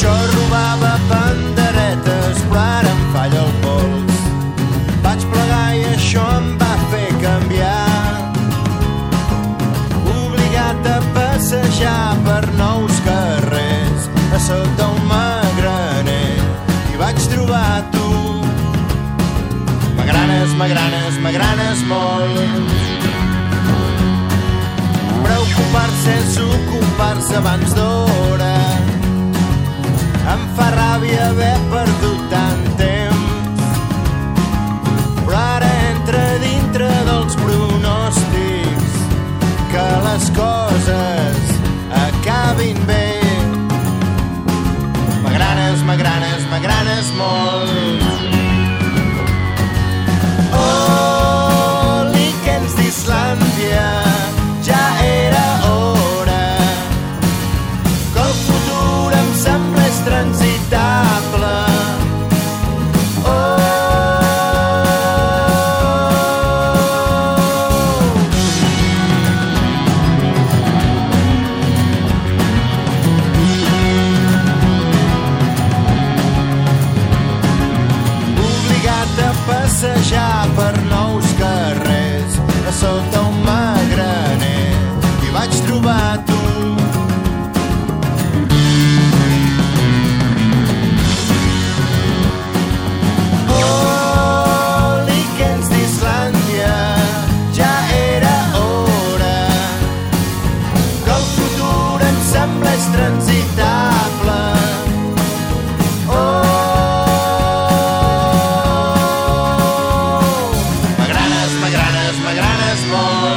Jo robava panderetes, però ara em falla el pols. Vaig plegar i això em va fer canviar. Obligat a passejar per nous carrers, a sota un magraner, i vaig trobar tu. M'agranes, m'agranes, m'agranes molt. Preocupar-se és ocupar-se abans d'hora. Ràbia haver perdut tant temps. Però ara entra dintre dels pronòstics que les coses acabin bé. passejar per nous carrers a sota un magraner i vaig trobar tu magranes molt.